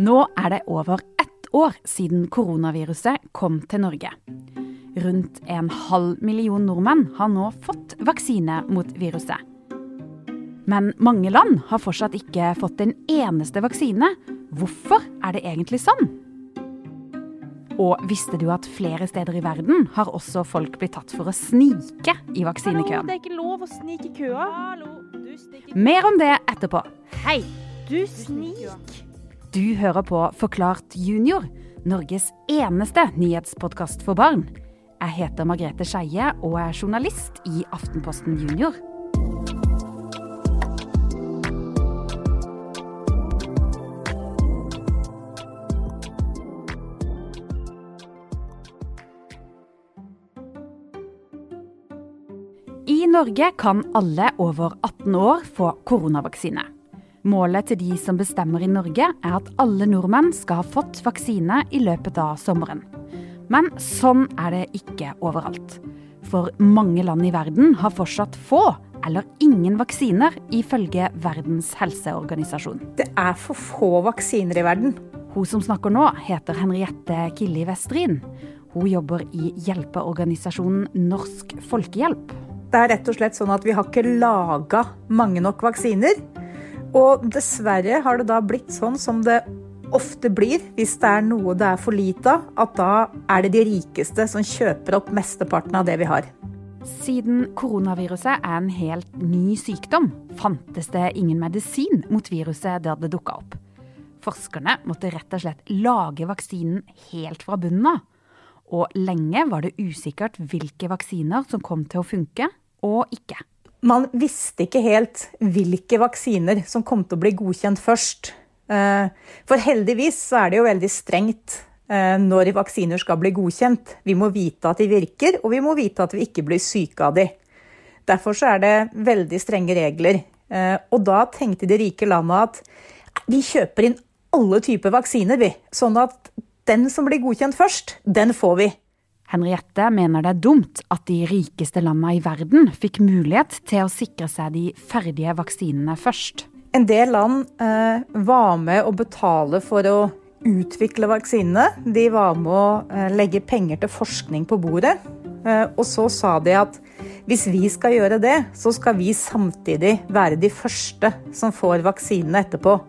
Nå er det over ett år siden koronaviruset kom til Norge. Rundt en halv million nordmenn har nå fått vaksine mot viruset. Men mange land har fortsatt ikke fått en eneste vaksine. Hvorfor er det egentlig sånn? Og visste du at flere steder i verden har også folk blitt tatt for å snike i vaksinekøen? det er ikke lov å snike i køa. Mer om det etterpå. Hei, du snik. Du hører på Forklart junior, Norges eneste nyhetspodkast for barn. Jeg heter Margrethe Skeie og er journalist i Aftenposten Junior. I Norge kan alle over 18 år få koronavaksine. Målet til de som bestemmer i Norge, er at alle nordmenn skal ha fått vaksine i løpet av sommeren. Men sånn er det ikke overalt. For mange land i verden har fortsatt få eller ingen vaksiner, ifølge Verdens helseorganisasjon. Det er for få vaksiner i verden. Hun som snakker nå, heter Henriette Killi Vestrin. Hun jobber i hjelpeorganisasjonen Norsk Folkehjelp. Det er rett og slett sånn at vi har ikke laga mange nok vaksiner. Og dessverre har det da blitt sånn som det ofte blir hvis det er noe det er for lite av, at da er det de rikeste som kjøper opp mesteparten av det vi har. Siden koronaviruset er en helt ny sykdom, fantes det ingen medisin mot viruset der det dukka opp. Forskerne måtte rett og slett lage vaksinen helt fra bunnen av. Og lenge var det usikkert hvilke vaksiner som kom til å funke, og ikke. Man visste ikke helt hvilke vaksiner som kom til å bli godkjent først. Eh, for heldigvis så er det jo veldig strengt eh, når vaksiner skal bli godkjent. Vi må vite at de virker, og vi må vite at vi ikke blir syke av de. Derfor så er det veldig strenge regler. Eh, og da tenkte de rike landene at vi kjøper inn alle typer vaksiner, vi. Sånn at den som blir godkjent først, den får vi. Henriette mener det er dumt at de rikeste landene i verden fikk mulighet til å sikre seg de ferdige vaksinene først. En del land eh, var med å betale for å utvikle vaksinene. De var med å eh, legge penger til forskning på bordet. Eh, og så sa de at hvis vi skal gjøre det, så skal vi samtidig være de første som får vaksinene etterpå.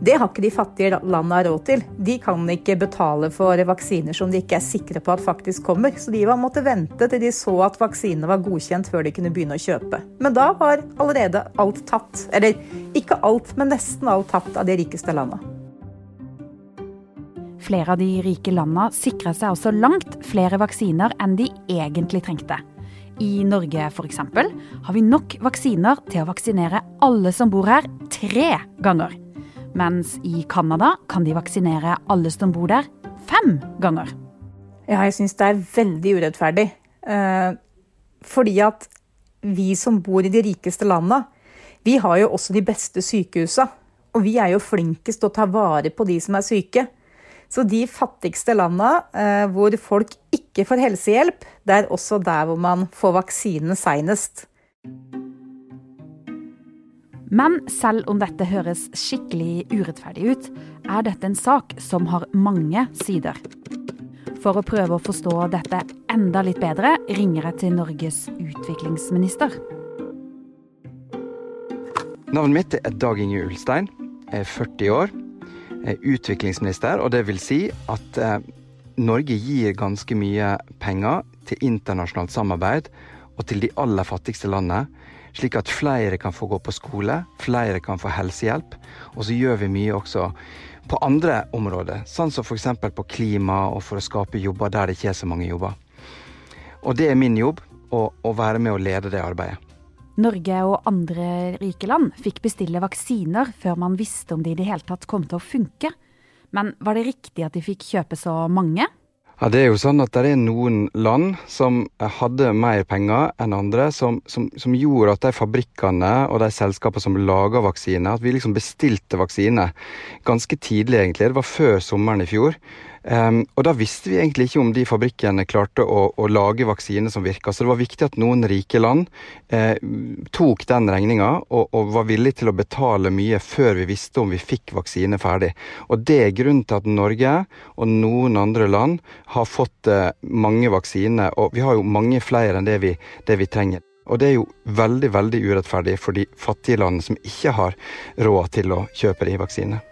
Det har ikke de fattige landene råd til. De kan ikke betale for vaksiner som de ikke er sikre på at faktisk kommer. Så de måtte vente til de så at vaksinene var godkjent før de kunne begynne å kjøpe. Men da var allerede alt tatt. Eller ikke alt, men nesten alt tatt av de rikeste landene. Flere av de rike landene sikra seg også langt flere vaksiner enn de egentlig trengte. I Norge f.eks. har vi nok vaksiner til å vaksinere alle som bor her, tre ganger. Mens i Canada kan de vaksinere alle som bor der, fem ganger. Ja, jeg syns det er veldig urettferdig. Eh, fordi at vi som bor i de rikeste landa, vi har jo også de beste sykehusa. Og vi er jo flinkest til å ta vare på de som er syke. Så de fattigste landa eh, hvor folk ikke får helsehjelp, det er også der hvor man får vaksinen seinest. Men selv om dette høres skikkelig urettferdig ut, er dette en sak som har mange sider. For å prøve å forstå dette enda litt bedre, ringer jeg til Norges utviklingsminister. Navnet mitt er Dag Inge Ulstein. Jeg er 40 år. Jeg er utviklingsminister, og det vil si at eh, Norge gir ganske mye penger til internasjonalt samarbeid og til de aller fattigste landene slik at flere kan få gå på skole, flere kan få helsehjelp. Og så gjør vi mye også på andre områder, sånn som f.eks. på klima og for å skape jobber der det ikke er så mange jobber. Og det er min jobb å, å være med og lede det arbeidet. Norge og andre rike land fikk bestille vaksiner før man visste om de i det hele tatt kom til å funke. Men var det riktig at de fikk kjøpe så mange? Ja, Det er jo sånn at det er noen land som hadde mer penger enn andre, som, som, som gjorde at de fabrikkene og de selskapene som laga vaksiner, at vi liksom bestilte vaksiner ganske tidlig, egentlig. Det var før sommeren i fjor. Um, og da visste vi egentlig ikke om de fabrikkene klarte å, å lage vaksiner som virka. Så det var viktig at noen rike land eh, tok den regninga og, og, var villig til å betale mye før vi visste om vi fikk vaksine ferdig. Og det er grunnen til at Norge og noen andre land har fått eh, mange vaksiner. Og vi har jo mange flere enn det vi, det vi trenger. Og det er jo veldig veldig urettferdig for de fattige landene som ikke har råd til å kjøpe de vaksinene.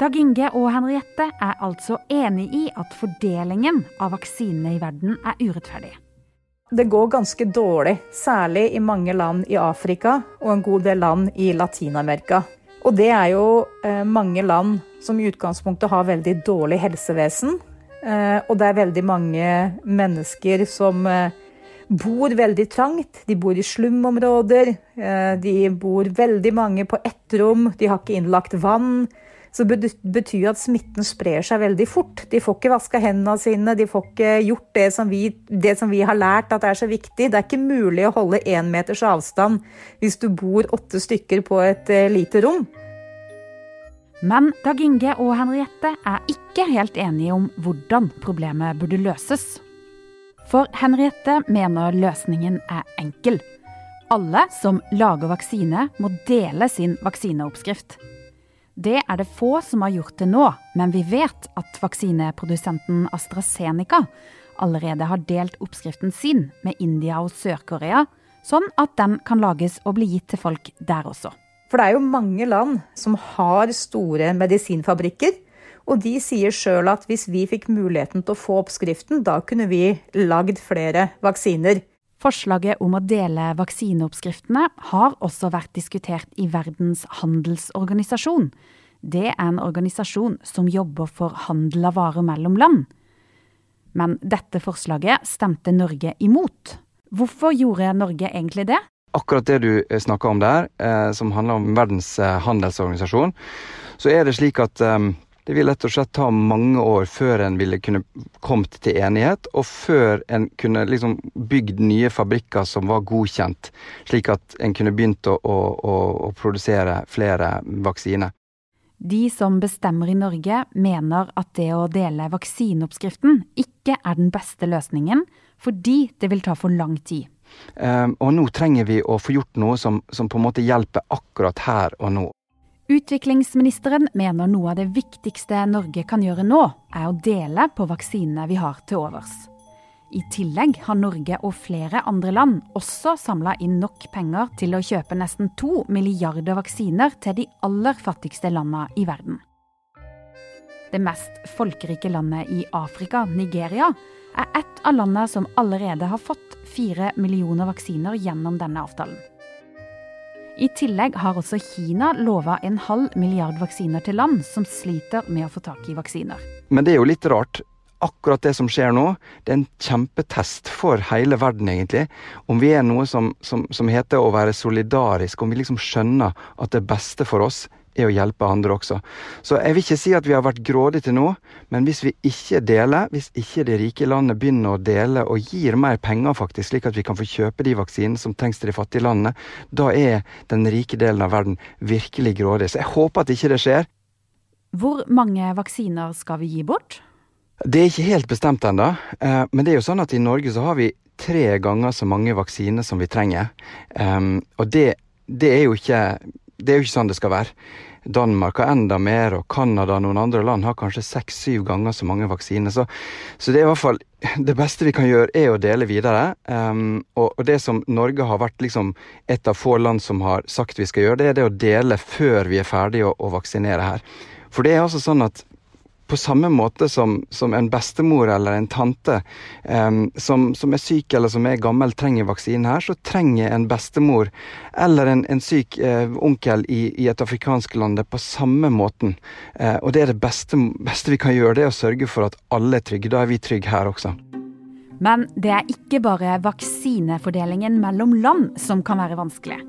Dag Inge og Henriette er altså enig i at fordelingen av vaksinene i verden er urettferdig. Det går ganske dårlig, særlig i mange land i Afrika og en god del land i Latin-Amerika. Og det er jo eh, mange land som i utgangspunktet har veldig dårlig helsevesen. Eh, og det er veldig mange mennesker som eh, bor veldig trangt. De bor i slumområder. Eh, de bor veldig mange på ett rom. De har ikke innlagt vann så betyr at smitten sprer seg veldig fort. De får ikke vaska hendene sine, de får ikke gjort det som, vi, det som vi har lært at er så viktig. Det er ikke mulig å holde én meters avstand hvis du bor åtte stykker på et uh, lite rom. Men Dag Inge og Henriette er ikke helt enige om hvordan problemet burde løses. For Henriette mener løsningen er enkel. Alle som lager vaksine, må dele sin vaksineoppskrift. Det er det få som har gjort det nå, men vi vet at vaksineprodusenten AstraZeneca allerede har delt oppskriften sin med India og Sør-Korea, sånn at den kan lages og bli gitt til folk der også. For det er jo mange land som har store medisinfabrikker. Og de sier sjøl at hvis vi fikk muligheten til å få oppskriften, da kunne vi lagd flere vaksiner. Forslaget om å dele vaksineoppskriftene har også vært diskutert i Verdens handelsorganisasjon. Det er en organisasjon som jobber for handel av varer mellom land. Men dette forslaget stemte Norge imot. Hvorfor gjorde Norge egentlig det? Akkurat det du snakker om der, eh, som handler om Verdens eh, handelsorganisasjon, så er det slik at det vil rett og slett ta mange år før en ville kunne kommet til enighet, og før en kunne liksom bygd nye fabrikker som var godkjent, slik at en kunne begynt å, å, å produsere flere vaksiner. De som bestemmer i Norge, mener at det å dele vaksineoppskriften ikke er den beste løsningen, fordi det vil ta for lang tid. Um, og nå trenger vi å få gjort noe som, som på en måte hjelper akkurat her og nå. Utviklingsministeren mener noe av det viktigste Norge kan gjøre nå, er å dele på vaksinene vi har til overs. I tillegg har Norge og flere andre land også samla inn nok penger til å kjøpe nesten to milliarder vaksiner til de aller fattigste landene i verden. Det mest folkerike landet i Afrika, Nigeria, er ett av landene som allerede har fått fire millioner vaksiner gjennom denne avtalen. I tillegg har også Kina lova en halv milliard vaksiner til land som sliter med å få tak i vaksiner. Men det er jo litt rart. Akkurat det som skjer nå, det er en kjempetest for hele verden, egentlig. Om vi er noe som, som, som heter å være solidarisk, om vi liksom skjønner at det beste for oss er å hjelpe andre også. Så jeg vil ikke si at vi har vært grådige til nå, men hvis vi ikke deler, hvis ikke de rike landene begynner å dele og gir mer penger faktisk, slik at vi kan få kjøpe de vaksinene som trengs til de fattige landene, da er den rike delen av verden virkelig grådig. Så jeg håper at ikke det skjer. Hvor mange vaksiner skal vi gi bort? Det er ikke helt bestemt ennå, eh, men det er jo sånn at i Norge så har vi tre ganger så mange vaksiner som vi trenger. Um, og det, det er jo ikke det er jo ikke sånn det skal være. Danmark har enda mer, og Canada og noen andre land har kanskje seks-syv ganger så mange vaksiner. Så, så, det er i hvert fall det beste vi kan gjøre, er å dele videre. Um, og, og, det som Norge har vært liksom et av få land som har sagt vi skal gjøre, det er det å dele før vi er ferdige å, å vaksinere her. For det er altså sånn at på samme måte som, som, en bestemor eller en tante um, som, som, er syk eller som er gammel, trenger vaksinen her, så trenger en bestemor eller en, en syk uh, onkel i, i, et afrikansk land det på samme måten. Uh, og det er det beste, beste, vi kan gjøre, det er å sørge for at alle er trygge. Da er vi trygge her også. Men det er ikke bare vaksinefordelingen mellom land som kan være vanskelig.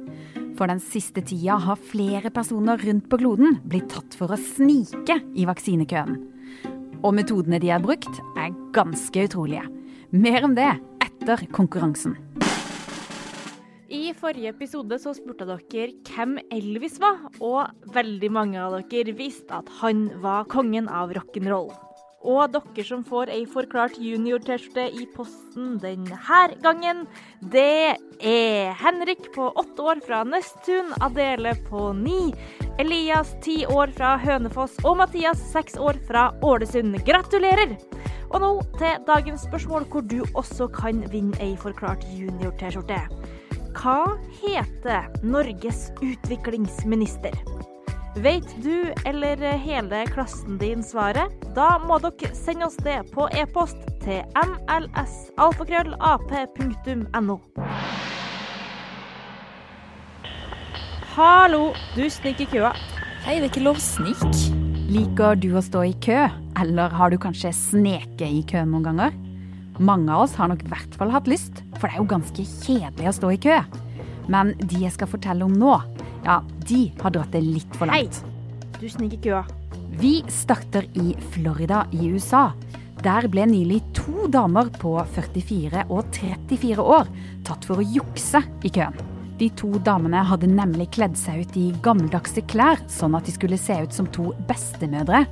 For den siste tida har flere personer rundt på kloden blitt tatt for å snike i vaksinekøen. Og metodene de har brukt, er ganske utrolige. Mer om det etter konkurransen. I forrige episode så spurte dere hvem Elvis var, og veldig mange av dere visste at han var kongen av rock'n'roll. Og dere som får ei forklart junior-T-skjorte i posten denne gangen, det er Henrik på åtte år fra Nesttun, Adele på ni, Elias ti år fra Hønefoss og Mathias seks år fra Ålesund. Gratulerer! Og nå til dagens spørsmål, hvor du også kan vinne ei forklart junior-T-skjorte. Hva heter Norges utviklingsminister? Vet du eller hele klassen din svaret? Da må dere sende oss det på e-post til mlsalfakrøllap.no. Hallo, du sniker i køa. Hei, det er ikke lov å snike. Liker du å stå i kø, eller har du kanskje sneket i kø noen ganger? Mange av oss har nok i hvert fall hatt lyst, for det er jo ganske kjedelig å stå i kø. Men de jeg skal fortelle om nå, ja, de har dratt det litt for langt. Hei, du sniker kua. køa. Vi starter i Florida i USA. Der ble nylig to damer på 44 og 34 år tatt for å jukse i køen. De to damene hadde nemlig kledd seg ut i gammeldagse klær, sånn at de skulle se ut som to bestemødre.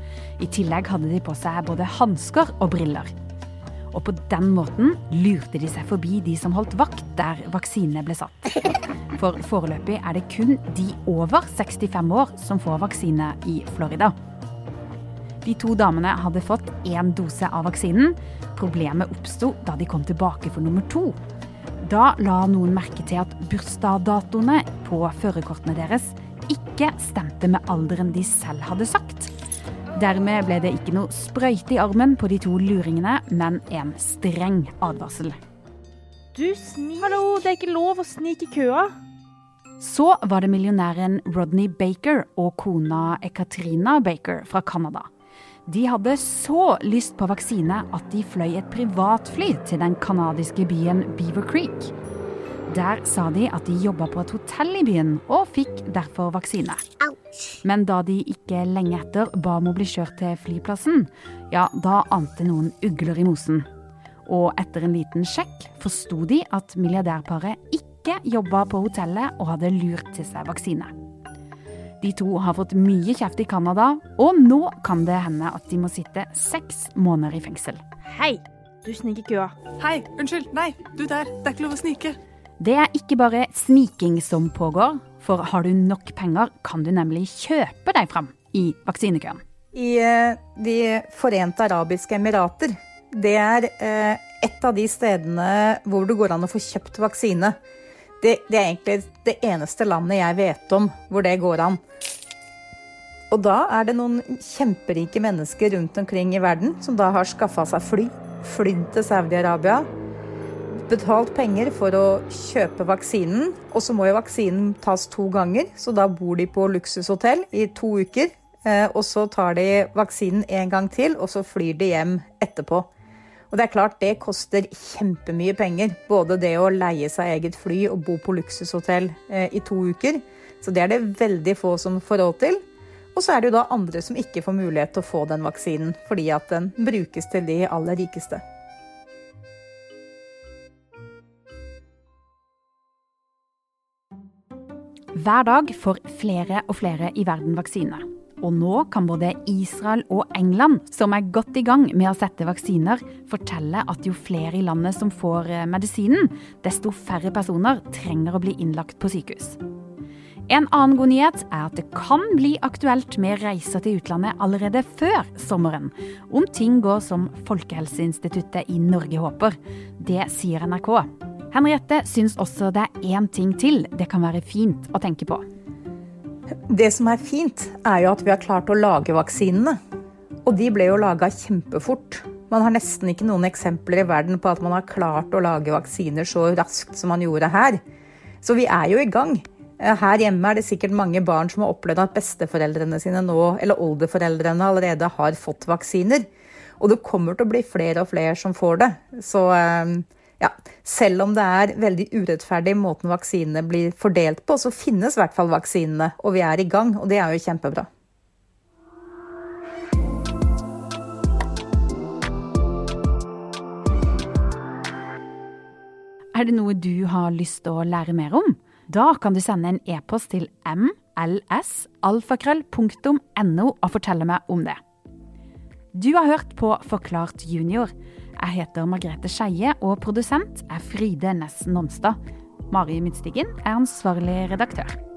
I tillegg hadde de på seg både hansker og briller. Og på den måten lurte de seg forbi de som holdt vakt der vaksinene ble satt. For foreløpig er det kun de over 65 år som får vaksine i Florida. De to damene hadde fått én dose av vaksinen. Problemet oppsto da de kom tilbake for nummer to. Da la noen merke til at bursdagsdatoene på førerkortene deres ikke stemte med alderen de selv hadde sagt. Dermed ble det ikke noe sprøyte i armen på de to luringene, men en streng advarsel. Du snik... Hallo, det er ikke lov å snike i køa. Så var det millionæren Rodney Baker og kona Ekaterina Baker fra Canada. De hadde så lyst på vaksine at de fløy et privatfly til den canadiske byen Beaver Creek. Der sa de at de jobba på et hotell i byen, og fikk derfor vaksine. Men da de ikke lenge etter ba om å bli kjørt til flyplassen, ja, da ante noen ugler i mosen. Og etter en liten sjekk forsto de at milliardærparet ikke jobba på hotellet og hadde lurt til seg vaksine. De to har fått mye kjeft i Canada, og nå kan det hende at de må sitte seks måneder i fengsel. Hei, du sniker køa. Hei, unnskyld. Nei, du der. Det er ikke lov å snike. Det er ikke bare sniking som pågår, for har du nok penger, kan du nemlig kjøpe deg fram i vaksinekøen. I eh, De forente arabiske emirater, det er eh, et av de stedene hvor det går an å få kjøpt vaksine. Det, det, er egentlig det eneste landet jeg vet om hvor det går an. Og da er det noen kjemperike mennesker rundt omkring i verden som da har skaffa seg fly, flydd til Saudi-Arabia, betalt penger for å kjøpe vaksinen. Og så må jo vaksinen tas to ganger, så da bor de på luksushotell i to uker. Eh, og så tar de vaksinen en gang til, og så flyr de hjem etterpå. Og det er klart, det koster kjempemye penger. Både det å leie seg eget fly og bo på luksushotell eh, i to uker. Så det er det veldig få som får råd til. Og så er det jo da andre som ikke får mulighet til å få den vaksinen, fordi at den brukes til de aller rikeste. Hver dag får flere og flere i verden vaksine. Og nå kan både Israel og England, som er godt i gang med å sette vaksiner, fortelle at jo flere i landet som får eh, medisinen, desto færre personer trenger å bli innlagt på sykehus. En annen god nyhet er at det kan bli aktuelt med reiser til utlandet allerede før sommeren, om ting går som Folkehelseinstituttet i Norge håper. Det sier NRK. Henriette syns også det er én ting til det kan være fint å tenke på. Det som er fint, er jo at vi har klart å lage vaksinene. Og de ble jo laga kjempefort. Man har nesten ikke noen eksempler i verden på at man har klart å lage vaksiner så raskt som man gjorde her. Så vi er jo i gang. Her hjemme er det sikkert mange barn som har opplevd at besteforeldrene sine nå, eller oldeforeldrene allerede har fått vaksiner. Og det kommer til å bli flere og flere som får det. Så eh, ja, selv om det er veldig urettferdig måten vaksinene blir fordelt på, så finnes i hvert fall vaksinene, og vi er i gang. Og det er jo kjempebra. Er det noe du har lyst til å lære mer om? Da kan du sende en e-post til mlsalfakrøll.no og fortelle meg om det. Du har hørt på Forklart junior. Jeg heter Margrethe Skeie, og produsent er Fride Næss Nonstad. Mari Midtstigen er ansvarlig redaktør.